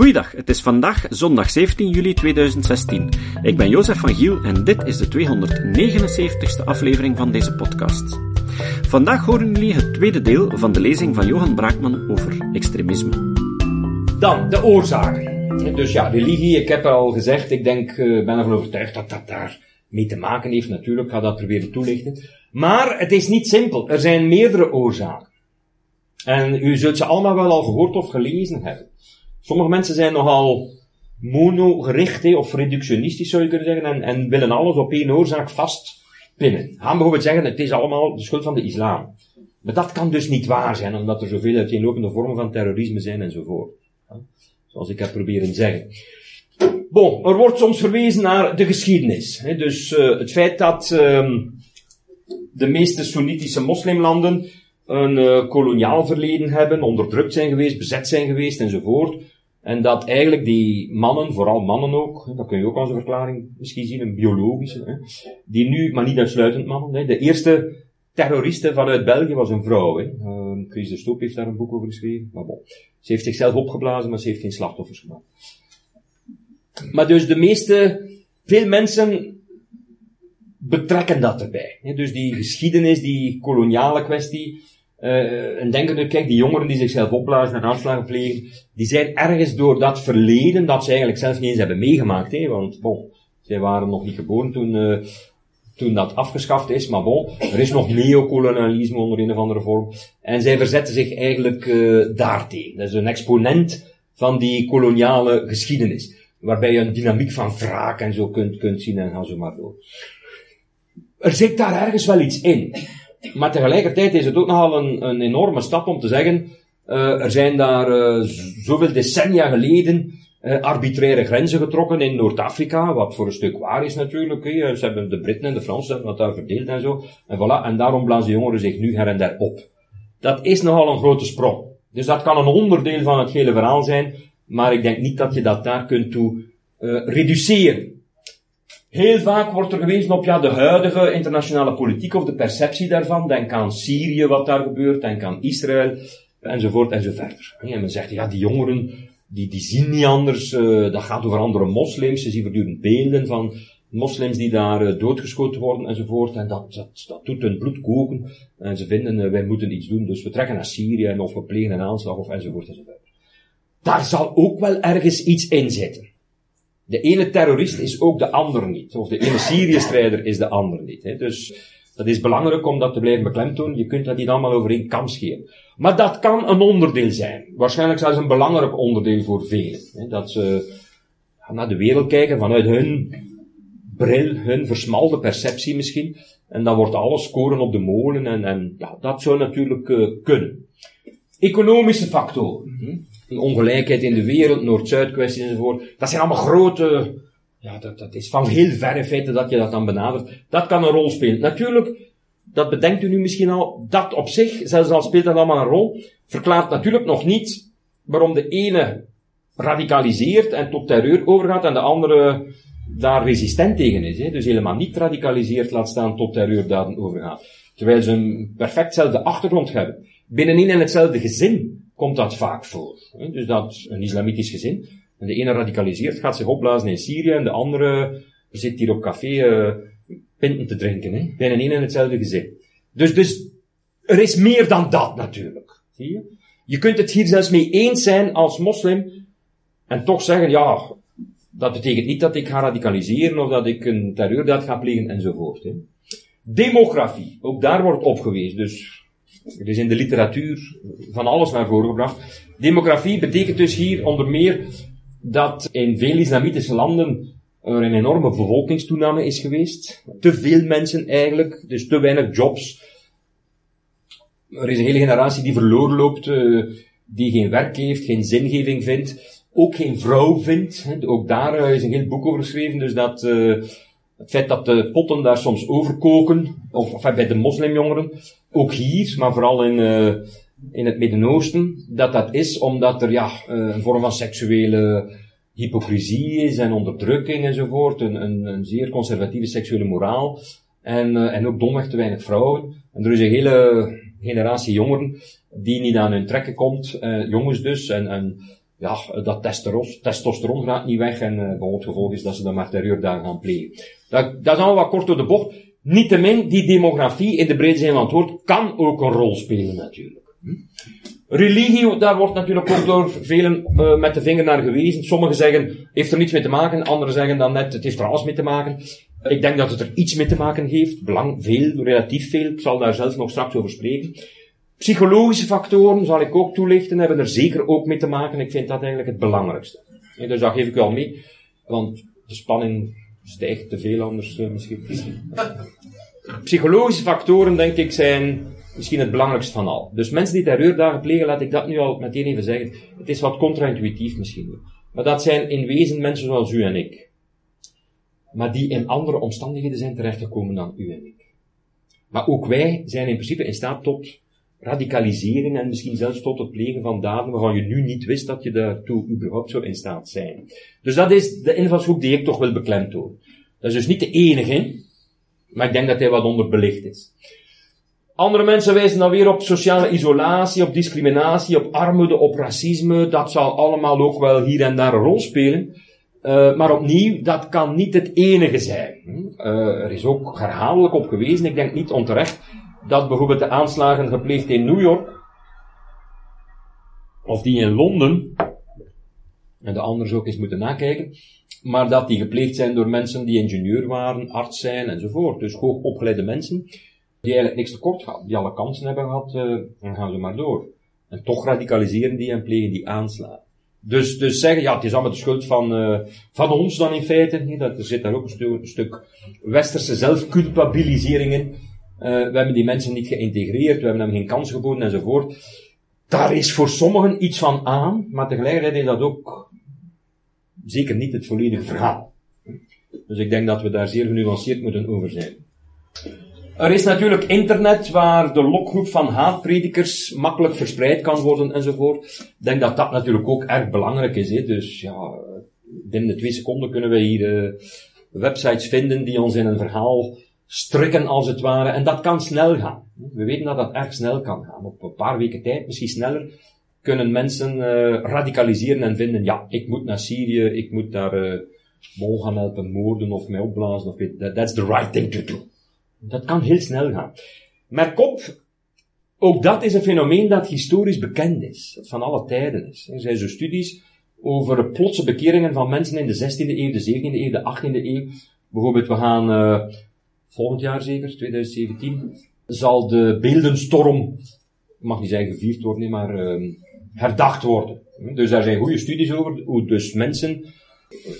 Goeiedag, het is vandaag zondag 17 juli 2016. Ik ben Jozef van Giel en dit is de 279ste aflevering van deze podcast. Vandaag horen jullie het tweede deel van de lezing van Johan Braakman over extremisme. Dan, de oorzaken. Dus ja, religie, ik heb al gezegd, ik denk, uh, ben ervan overtuigd dat dat daar mee te maken heeft natuurlijk, ik ga dat proberen toelichten. Maar het is niet simpel, er zijn meerdere oorzaken. En u zult ze allemaal wel al gehoord of gelezen hebben. Sommige mensen zijn nogal monogericht, of reductionistisch zou je kunnen zeggen, en, en willen alles op één oorzaak vastpinnen. Gaan bijvoorbeeld zeggen, het is allemaal de schuld van de islam. Maar dat kan dus niet waar zijn, omdat er zoveel uiteenlopende vormen van terrorisme zijn enzovoort. Zoals ik heb proberen zeggen. Bon, er wordt soms verwezen naar de geschiedenis. Dus uh, het feit dat uh, de meeste Soenitische moslimlanden een uh, koloniaal verleden hebben, onderdrukt zijn geweest, bezet zijn geweest enzovoort. En dat eigenlijk die mannen, vooral mannen ook, dat kun je ook als een verklaring misschien zien, een biologische, die nu, maar niet uitsluitend mannen, de eerste terroriste vanuit België was een vrouw. Hè. Uh, Chris de Stoop heeft daar een boek over geschreven. Maar bon, ze heeft zichzelf opgeblazen, maar ze heeft geen slachtoffers gemaakt. Maar dus de meeste, veel mensen betrekken dat erbij. Dus die geschiedenis, die koloniale kwestie, uh, en denken nu, kijk, die jongeren die zichzelf opblazen en aanslagen plegen, die zijn ergens door dat verleden, dat ze eigenlijk zelf niet eens hebben meegemaakt, hè, want bon, zij waren nog niet geboren toen, uh, toen dat afgeschaft is, maar bon, er is nog neocolonialisme onder een of andere vorm, en zij verzetten zich eigenlijk uh, daartegen. Dat is een exponent van die koloniale geschiedenis, waarbij je een dynamiek van wraak en zo kunt, kunt zien en gaan zo maar door. Er zit daar ergens wel iets in. Maar tegelijkertijd is het ook nogal een, een enorme stap om te zeggen, uh, er zijn daar uh, zoveel decennia geleden uh, arbitraire grenzen getrokken in Noord-Afrika, wat voor een stuk waar is natuurlijk. Ze hebben de Britten en de Fransen wat daar verdeeld en zo. En voilà, en daarom blazen jongeren zich nu her en der op. Dat is nogal een grote sprong. Dus dat kan een onderdeel van het hele verhaal zijn, maar ik denk niet dat je dat daar kunt toe reduceren. Heel vaak wordt er gewezen op ja, de huidige internationale politiek of de perceptie daarvan. Denk aan Syrië, wat daar gebeurt, denk aan Israël, enzovoort enzoverder. En men zegt, ja, die jongeren, die, die zien niet anders, uh, dat gaat over andere moslims, ze zien voortdurend beelden van moslims die daar uh, doodgeschoten worden enzovoort, en dat, dat, dat doet hun bloed koken, en ze vinden, uh, wij moeten iets doen, dus we trekken naar Syrië, of we plegen een aanslag, of enzovoort enzovoort. Daar zal ook wel ergens iets in zitten. De ene terrorist is ook de ander niet. Of de ene Syrië-strijder is de ander niet. Hè. Dus dat is belangrijk om dat te blijven beklemtonen. Je kunt dat niet allemaal over één kam scheren. Maar dat kan een onderdeel zijn. Waarschijnlijk zelfs een belangrijk onderdeel voor velen. Hè. Dat ze naar de wereld kijken vanuit hun bril, hun versmalde perceptie misschien. En dan wordt alles scoren op de molen. En, en ja, dat zou natuurlijk uh, kunnen. Economische factoren. Hm? ongelijkheid in de wereld, Noord-Zuid kwesties enzovoort. Dat zijn allemaal grote, ja, dat, dat is van heel verre feiten dat je dat dan benadert. Dat kan een rol spelen. Natuurlijk, dat bedenkt u nu misschien al, dat op zich, zelfs al speelt dat allemaal een rol, verklaart natuurlijk nog niet waarom de ene radicaliseert en tot terreur overgaat en de andere daar resistent tegen is. Hè? Dus helemaal niet radicaliseert, laat staan tot terreurdaden overgaat. Terwijl ze een perfectzelfde achtergrond hebben. Binnenin in hetzelfde gezin komt dat vaak voor. Dus dat een islamitisch gezin, en de ene radicaliseert, gaat zich opblazen in Syrië, en de andere zit hier op café uh, pinten te drinken, hè? bij een en hetzelfde gezin. Dus, dus er is meer dan dat natuurlijk. Zie je? Je kunt het hier zelfs mee eens zijn als moslim, en toch zeggen, ja, dat betekent niet dat ik ga radicaliseren of dat ik een terreurdaad ga plegen enzovoort. Hè. Demografie, ook daar wordt opgewezen. Dus er is in de literatuur van alles naar voren gebracht. Demografie betekent dus hier onder meer dat in veel islamitische landen er een enorme bevolkingstoename is geweest. Te veel mensen eigenlijk, dus te weinig jobs. Er is een hele generatie die verloren loopt, uh, die geen werk heeft, geen zingeving vindt, ook geen vrouw vindt. Ook daar is een heel boek over geschreven, dus dat uh, het feit dat de potten daar soms overkoken, of bij de moslimjongeren, ook hier, maar vooral in, uh, in het Midden-Oosten, dat dat is omdat er ja, uh, een vorm van seksuele hypocrisie is en onderdrukking enzovoort, een, een, een zeer conservatieve seksuele moraal, en, uh, en ook domweg te weinig vrouwen. En er is een hele generatie jongeren die niet aan hun trekken komt, jongens dus, en, en ja, dat testosteron, gaat niet weg en uh, het gevolg is dat ze dan maar terreurdagen gaan plegen. Dat, dat is allemaal wat kort door de bocht. Niettemin, die demografie in de brede zin van het woord kan ook een rol spelen natuurlijk. Hm? Religie, daar wordt natuurlijk ook door velen uh, met de vinger naar gewezen. Sommigen zeggen, heeft er niets mee te maken. Anderen zeggen dan net, het heeft er alles mee te maken. Ik denk dat het er iets mee te maken heeft. Belang, veel, relatief veel. Ik zal daar zelf nog straks over spreken. Psychologische factoren, zal ik ook toelichten, hebben er zeker ook mee te maken. Ik vind dat eigenlijk het belangrijkste. dus dat geef ik wel mee. Want de spanning stijgt te veel anders uh, misschien. Psychologische factoren, denk ik, zijn misschien het belangrijkste van al. Dus mensen die terreurdagen plegen, laat ik dat nu al meteen even zeggen. Het is wat contra-intuïtief misschien. Maar dat zijn in wezen mensen zoals u en ik. Maar die in andere omstandigheden zijn terechtgekomen dan u en ik. Maar ook wij zijn in principe in staat tot radicalisering en misschien zelfs tot het plegen van daden waarvan je nu niet wist dat je daartoe überhaupt zou in staat zijn. Dus dat is de invalshoek die ik toch wil beklemtonen. Dat is dus niet de enige, maar ik denk dat hij wat onderbelicht is. Andere mensen wijzen dan weer op sociale isolatie, op discriminatie, op armoede, op racisme. Dat zal allemaal ook wel hier en daar een rol spelen. Uh, maar opnieuw, dat kan niet het enige zijn. Uh, er is ook herhaaldelijk op gewezen, ik denk niet onterecht, dat bijvoorbeeld de aanslagen gepleegd in New York, of die in Londen, en de anderen ook eens moeten nakijken, maar dat die gepleegd zijn door mensen die ingenieur waren, arts zijn enzovoort. Dus hoogopgeleide mensen, die eigenlijk niks tekort gaan, die alle kansen hebben gehad, dan gaan ze maar door. En toch radicaliseren die en plegen die aanslagen. Dus, dus zeggen, ja, het is allemaal de schuld van, uh, van ons dan in feite. Nee, dat, er zit daar ook een, een stuk westerse zelfculpabilisering in. Uh, we hebben die mensen niet geïntegreerd, we hebben hem geen kans geboden enzovoort. Daar is voor sommigen iets van aan, maar tegelijkertijd is dat ook zeker niet het volledige verhaal. Dus ik denk dat we daar zeer genuanceerd moeten over zijn. Er is natuurlijk internet waar de lokgroep van haatpredikers makkelijk verspreid kan worden enzovoort. Ik denk dat dat natuurlijk ook erg belangrijk is. Hè? Dus ja, binnen twee seconden kunnen we hier uh, websites vinden die ons in een verhaal strikken als het ware. En dat kan snel gaan. We weten dat dat erg snel kan gaan. Op een paar weken tijd, misschien sneller, kunnen mensen uh, radicaliseren en vinden, ja, ik moet naar Syrië, ik moet daar uh, Mol gaan helpen moorden of mij opblazen. Of, that, that's the right thing to do. Dat kan heel snel gaan. Merk op, ook dat is een fenomeen dat historisch bekend is, dat van alle tijden is. Er zijn zo studies over plotse bekeringen van mensen in de 16e eeuw, de 17e eeuw, de 18e eeuw. Bijvoorbeeld, we gaan uh, volgend jaar zeker, 2017, zal de beeldenstorm, mag niet zeggen gevierd worden, maar uh, herdacht worden. Dus daar zijn goede studies over, hoe dus mensen,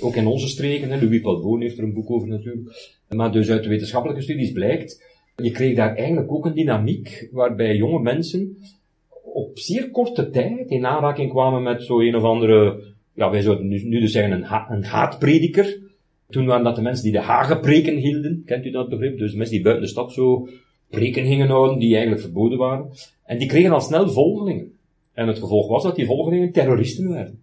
ook in onze streken, Louis Palboon heeft er een boek over natuurlijk, maar dus uit de wetenschappelijke studies blijkt, je kreeg daar eigenlijk ook een dynamiek waarbij jonge mensen op zeer korte tijd in aanraking kwamen met zo een of andere, ja, wij zouden nu, dus zeggen een, een haatprediker. Toen waren dat de mensen die de hagenpreken hielden, kent u dat begrip? Dus mensen die buiten de stad zo preken gingen houden, die eigenlijk verboden waren. En die kregen al snel volgelingen. En het gevolg was dat die volgelingen terroristen werden.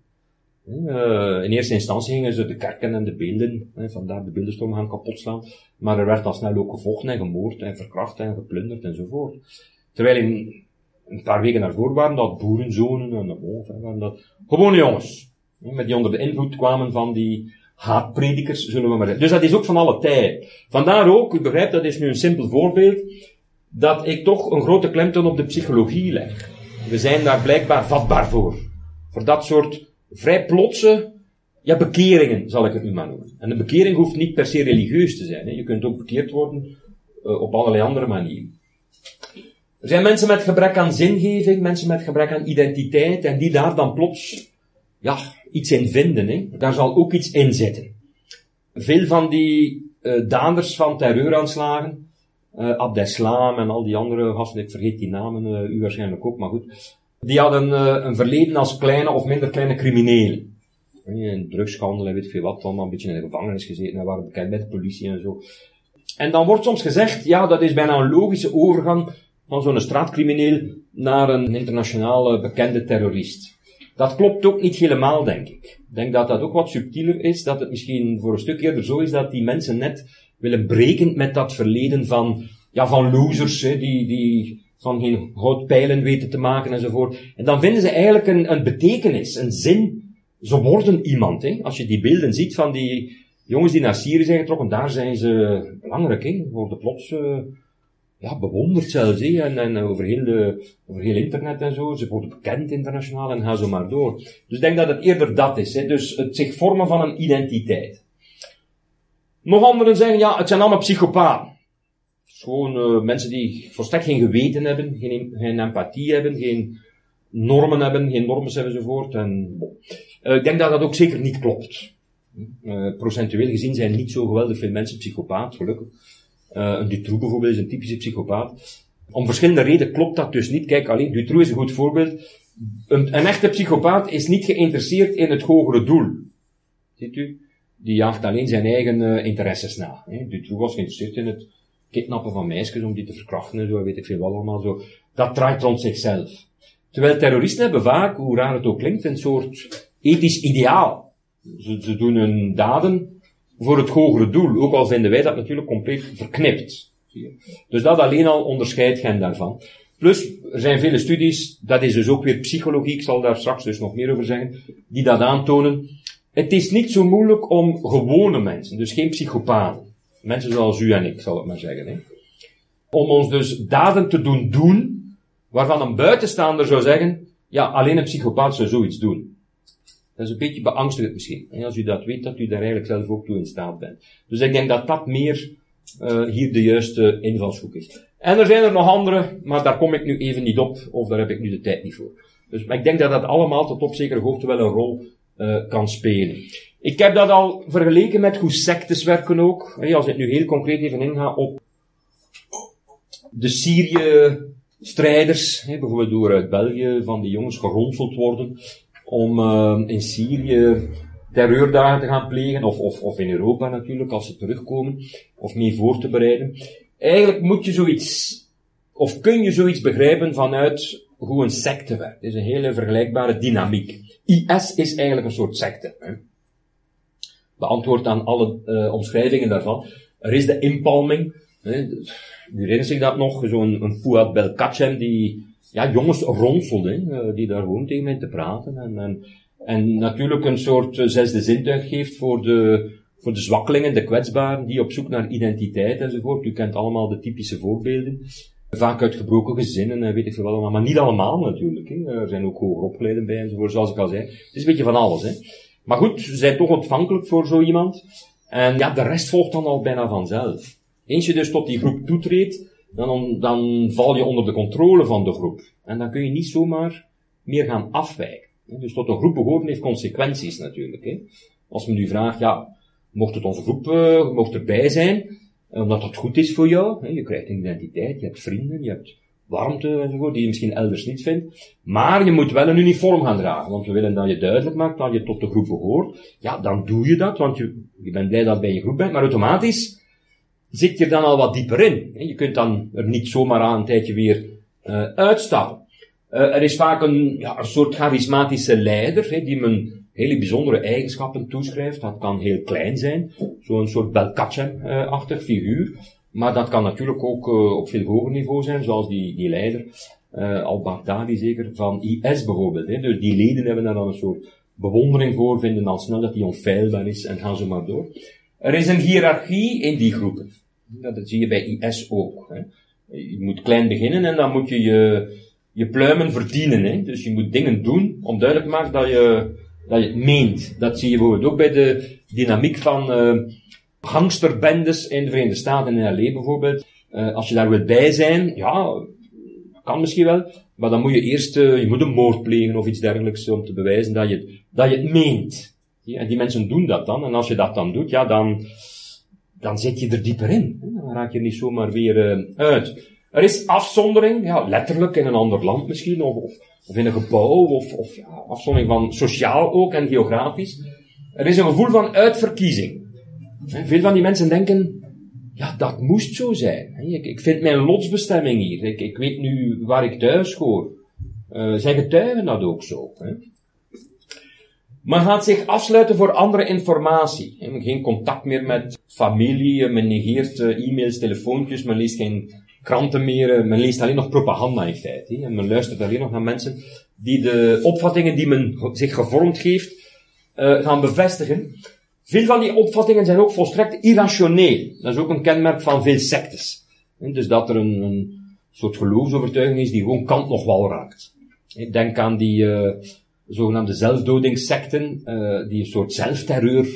Uh, in eerste instantie gingen ze de kerken en de beelden, vandaar de beeldenstorm gaan kapotslaan. Maar er werd al snel ook gevochten en gemoord en verkracht en geplunderd enzovoort. Terwijl in een paar weken daarvoor waren dat boerenzonen en de waren dat gewone jongens. Met die onder de invloed kwamen van die haatpredikers, zullen we maar zeggen. Dus dat is ook van alle tijd. Vandaar ook, u begrijpt, dat is nu een simpel voorbeeld, dat ik toch een grote klemtoon op de psychologie leg. We zijn daar blijkbaar vatbaar voor. Voor dat soort vrij plotse, ja, bekeringen zal ik het nu maar noemen. En een bekering hoeft niet per se religieus te zijn. Hè. Je kunt ook bekeerd worden uh, op allerlei andere manieren. Er zijn mensen met gebrek aan zingeving, mensen met gebrek aan identiteit, en die daar dan plots, ja, iets in vinden. Hè. Daar zal ook iets in zitten. Veel van die uh, daders van terreuraanslagen, uh, Abdeslam en al die andere gasten, ik vergeet die namen, uh, u waarschijnlijk ook, maar goed. Die hadden uh, een verleden als kleine of minder kleine criminelen. Een drugshandel en weet veel wat, allemaal een beetje in de gevangenis gezeten en waren bekend met de politie en zo. En dan wordt soms gezegd, ja, dat is bijna een logische overgang van zo'n straatcrimineel naar een internationale bekende terrorist. Dat klopt ook niet helemaal, denk ik. Ik denk dat dat ook wat subtieler is, dat het misschien voor een stuk eerder zo is dat die mensen net willen breken met dat verleden van, ja, van losers, hè, die, die van geen houtpijlen weten te maken enzovoort. En dan vinden ze eigenlijk een, een betekenis, een zin ze worden iemand. Hè. Als je die beelden ziet van die jongens die naar Syrië zijn getrokken, daar zijn ze belangrijk. Hè. Worden plots uh, ja, bewonderd zelfs. Hè. En, en over, heel de, over heel internet en zo. Ze worden bekend internationaal en gaan zo maar door. Dus ik denk dat het eerder dat is. Hè. Dus het zich vormen van een identiteit. Nog anderen zeggen, ja, het zijn allemaal psychopaten. Gewoon uh, mensen die volstrekt geen geweten hebben, geen, geen empathie hebben, geen normen hebben, geen normen enzovoort. En, uh, ik denk dat dat ook zeker niet klopt. Uh, procentueel gezien zijn niet zo geweldig veel mensen psychopaat, gelukkig. Een Dutroux bijvoorbeeld is een typische psychopaat. Om verschillende redenen klopt dat dus niet. Kijk, alleen Dutroux is een goed voorbeeld. Een, een echte psychopaat is niet geïnteresseerd in het hogere doel. Ziet u? Die jaagt alleen zijn eigen interesses na. Dutroux was geïnteresseerd in het kidnappen van meisjes om die te verkrachten en zo, weet ik veel allemaal zo. Dat draait rond zichzelf. Terwijl terroristen hebben vaak, hoe raar het ook klinkt, een soort ethisch ideaal. Ze, ze doen hun daden voor het hogere doel, ook al vinden wij dat natuurlijk compleet verknipt. Dus dat alleen al onderscheidt hen daarvan. Plus, er zijn vele studies, dat is dus ook weer psychologie, ik zal daar straks dus nog meer over zeggen, die dat aantonen. Het is niet zo moeilijk om gewone mensen, dus geen psychopaten, Mensen zoals u en ik, zal ik maar zeggen. Hè. Om ons dus daden te doen doen, waarvan een buitenstaander zou zeggen, ja, alleen een psychopaat zou zoiets doen. Dat is een beetje beangstigend misschien. En als u dat weet, dat u daar eigenlijk zelf ook toe in staat bent. Dus ik denk dat dat meer uh, hier de juiste invalshoek is. En er zijn er nog andere, maar daar kom ik nu even niet op, of daar heb ik nu de tijd niet voor. Dus, maar ik denk dat dat allemaal tot op zekere hoogte wel een rol uh, kan spelen. Ik heb dat al vergeleken met hoe sectes werken ook. Als ik nu heel concreet even inga op de Syrië-strijders, bijvoorbeeld door uit België van die jongens geronseld worden om uh, in Syrië terreurdagen te gaan plegen, of, of, of in Europa natuurlijk, als ze terugkomen, of mee voor te bereiden. Eigenlijk moet je zoiets, of kun je zoiets begrijpen vanuit hoe een secte werkt. Het is een hele vergelijkbare dynamiek. IS is eigenlijk een soort secte. Hè beantwoord aan alle uh, omschrijvingen daarvan. Er is de inpalming. Hè, u herinnert zich dat nog? Zo'n Fouad Belkacem die ja, jongens ronselde, hè, die daar gewoon tegen mij te praten. En, en, en natuurlijk een soort uh, zesde zintuig geeft voor de, voor de zwakkelingen, de kwetsbaren, die op zoek naar identiteit enzovoort. U kent allemaal de typische voorbeelden. Vaak uit gebroken gezinnen en weet ik veel wat allemaal. Maar niet allemaal natuurlijk. Hè. Er zijn ook hoger opgeleiden bij enzovoort, zoals ik al zei. Het is een beetje van alles. Hè. Maar goed, ze zijn toch ontvankelijk voor zo iemand. En ja, de rest volgt dan al bijna vanzelf. Eens je dus tot die groep toetreedt, dan, dan val je onder de controle van de groep. En dan kun je niet zomaar meer gaan afwijken. Dus tot een groep behoren heeft consequenties natuurlijk. Hè. Als men nu vraagt, ja, mocht het onze groep, uh, mocht erbij zijn, omdat dat goed is voor jou. Hè. Je krijgt een identiteit, je hebt vrienden, je hebt warmte enzovoort, die je misschien elders niet vindt. Maar je moet wel een uniform gaan dragen, want we willen dat je duidelijk maakt dat je tot de groep behoort. Ja, dan doe je dat, want je, je bent blij dat je bij je groep bent, maar automatisch zit je dan al wat dieper in. Je kunt dan er niet zomaar aan een tijdje weer uh, uitstappen. Uh, er is vaak een, ja, een soort charismatische leider, die men hele bijzondere eigenschappen toeschrijft. Dat kan heel klein zijn, zo'n soort Belkacem-achtig figuur. Maar dat kan natuurlijk ook uh, op veel hoger niveau zijn, zoals die, die leider, al-Baghdadi zeker, van IS bijvoorbeeld. Dus die leden hebben daar dan een soort bewondering voor, vinden dan snel dat die onfeilbaar is en gaan zo maar door. Er is een hiërarchie in die groepen. Dat zie je bij IS ook. Hè. Je moet klein beginnen en dan moet je je, je pluimen verdienen. Hè. Dus je moet dingen doen om duidelijk te maken dat je, dat je het meent. Dat zie je bijvoorbeeld ook bij de dynamiek van uh, gangsterbendes in de Verenigde Staten, in LA bijvoorbeeld. Uh, als je daar wilt bij zijn, ja, kan misschien wel, maar dan moet je eerst, uh, je moet een moord plegen of iets dergelijks om te bewijzen dat je dat je het meent. En die mensen doen dat dan, en als je dat dan doet, ja, dan, dan zit je er dieper in. Dan raak je niet zomaar weer uh, uit. Er is afzondering, ja, letterlijk in een ander land misschien, of, of, in een gebouw, of, of afzondering van sociaal ook en geografisch. Er is een gevoel van uitverkiezing. Veel van die mensen denken, ja, dat moest zo zijn. Ik, ik vind mijn lotsbestemming hier. Ik, ik weet nu waar ik thuis hoor. Uh, zij getuigen dat ook zo. Hè? Men gaat zich afsluiten voor andere informatie. Geen contact meer met familie, men negeert uh, e-mails, telefoontjes, men leest geen kranten meer, men leest alleen nog propaganda in feite. En men luistert alleen nog naar mensen die de opvattingen die men zich gevormd geeft, gaan bevestigen. Veel van die opvattingen zijn ook volstrekt irrationeel. Dat is ook een kenmerk van veel sectes. Dus dat er een, een soort geloofsovertuiging is die gewoon kant nog wel raakt. Denk aan die zogenaamde zelfdodingssecten, uh, die een soort zelfterreur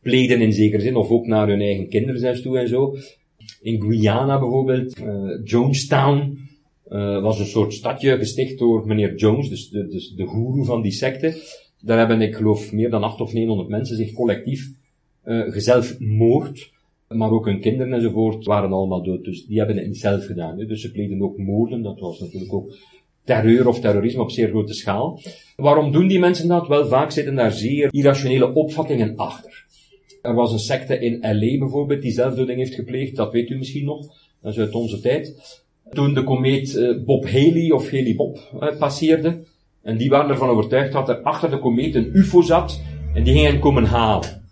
pleegden in zekere zin, of ook naar hun eigen kinderen zelfs toe en zo. In Guyana bijvoorbeeld, uh, Jonestown, uh, was een soort stadje gesticht door meneer Jones, dus de, dus de goeroe van die secte. Daar hebben, ik geloof, meer dan 8 of 900 mensen zich collectief uh, gezelfmoord. Maar ook hun kinderen enzovoort waren allemaal dood. Dus die hebben het zelf gedaan. Hè. Dus ze pleegden ook moorden. Dat was natuurlijk ook terreur of terrorisme op zeer grote schaal. Waarom doen die mensen dat? Wel, vaak zitten daar zeer irrationele opvattingen achter. Er was een secte in L.A. bijvoorbeeld die zelfdoding heeft gepleegd. Dat weet u misschien nog. Dat is uit onze tijd. Toen de komeet uh, Bob Haley of Haley Bob uh, passeerde. En die waren ervan overtuigd dat er achter de komeet een ufo zat. En die gingen komen halen.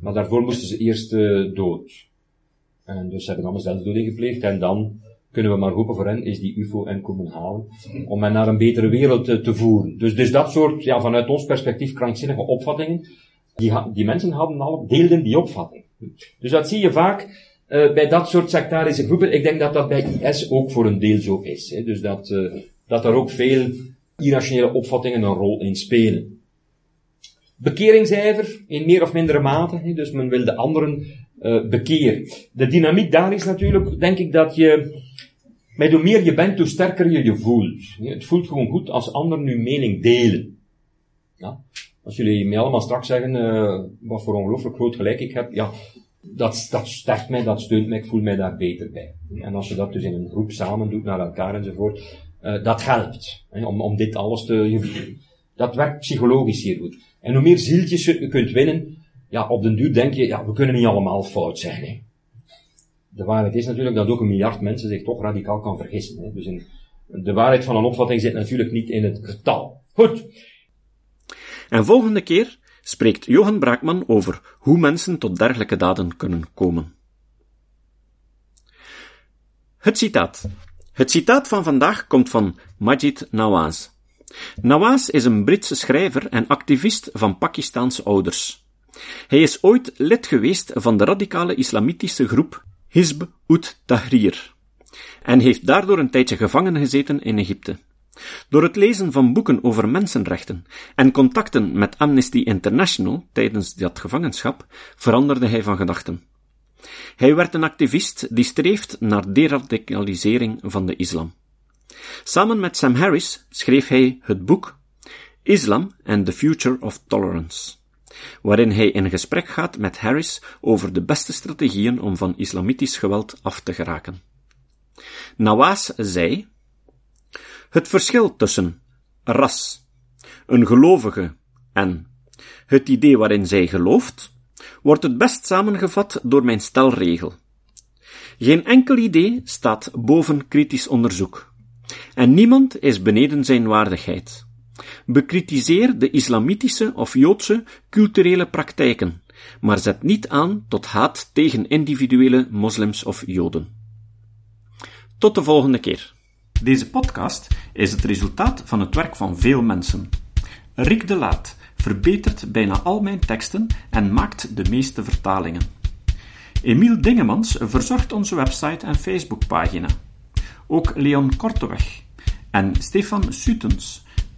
Maar daarvoor moesten ze eerst uh, dood. En dus ze hebben allemaal zelfdoding gepleegd. En dan kunnen we maar hopen voor hen, is die UFO en komen halen. Om hen naar een betere wereld te, te voeren. Dus, dus dat soort, ja, vanuit ons perspectief krankzinnige opvattingen. Die, die mensen hadden al, deelden die opvatting. Dus dat zie je vaak uh, bij dat soort sectarische groepen. Ik denk dat dat bij IS ook voor een deel zo is. Hè. Dus dat, uh, dat er ook veel irrationele opvattingen een rol in spelen. Bekeringsijver in meer of mindere mate. Hè. Dus men wil de anderen bekeren. De dynamiek daar is natuurlijk, denk ik, dat je, met hoe meer je bent, hoe sterker je je voelt. Het voelt gewoon goed als anderen nu mening delen. Ja? Als jullie mij allemaal straks zeggen, uh, wat voor ongelooflijk groot gelijk ik heb, ja, dat, dat sterkt mij, dat steunt mij, ik voel mij daar beter bij. En als je dat dus in een groep samen doet, naar elkaar enzovoort, uh, dat helpt. Hè, om, om dit alles te, dat werkt psychologisch hier goed. En hoe meer zieltjes je kunt winnen, ja, op den duur denk je, ja, we kunnen niet allemaal fout zijn. Hè. De waarheid is natuurlijk dat ook een miljard mensen zich toch radicaal kan vergissen. Hè. Dus in, de waarheid van een opvatting zit natuurlijk niet in het getal. Goed. En volgende keer spreekt Johan Braakman over hoe mensen tot dergelijke daden kunnen komen. Het citaat. Het citaat van vandaag komt van Majid Nawaz. Nawaz is een Britse schrijver en activist van Pakistaanse ouders. Hij is ooit lid geweest van de radicale islamitische groep Hizb ut-Tahrir en heeft daardoor een tijdje gevangen gezeten in Egypte. Door het lezen van boeken over mensenrechten en contacten met Amnesty International tijdens dat gevangenschap veranderde hij van gedachten. Hij werd een activist die streeft naar deradicalisering van de islam. Samen met Sam Harris schreef hij het boek Islam and the Future of Tolerance waarin hij in gesprek gaat met Harris over de beste strategieën om van islamitisch geweld af te geraken. Nawaz zei, het verschil tussen ras, een gelovige en het idee waarin zij gelooft, wordt het best samengevat door mijn stelregel. Geen enkel idee staat boven kritisch onderzoek. En niemand is beneden zijn waardigheid. Bekritiseer de islamitische of joodse culturele praktijken, maar zet niet aan tot haat tegen individuele moslims of joden. Tot de volgende keer. Deze podcast is het resultaat van het werk van veel mensen. Rick de Laat verbetert bijna al mijn teksten en maakt de meeste vertalingen. Emiel Dingemans verzorgt onze website en Facebookpagina. Ook Leon Korteweg en Stefan Sutens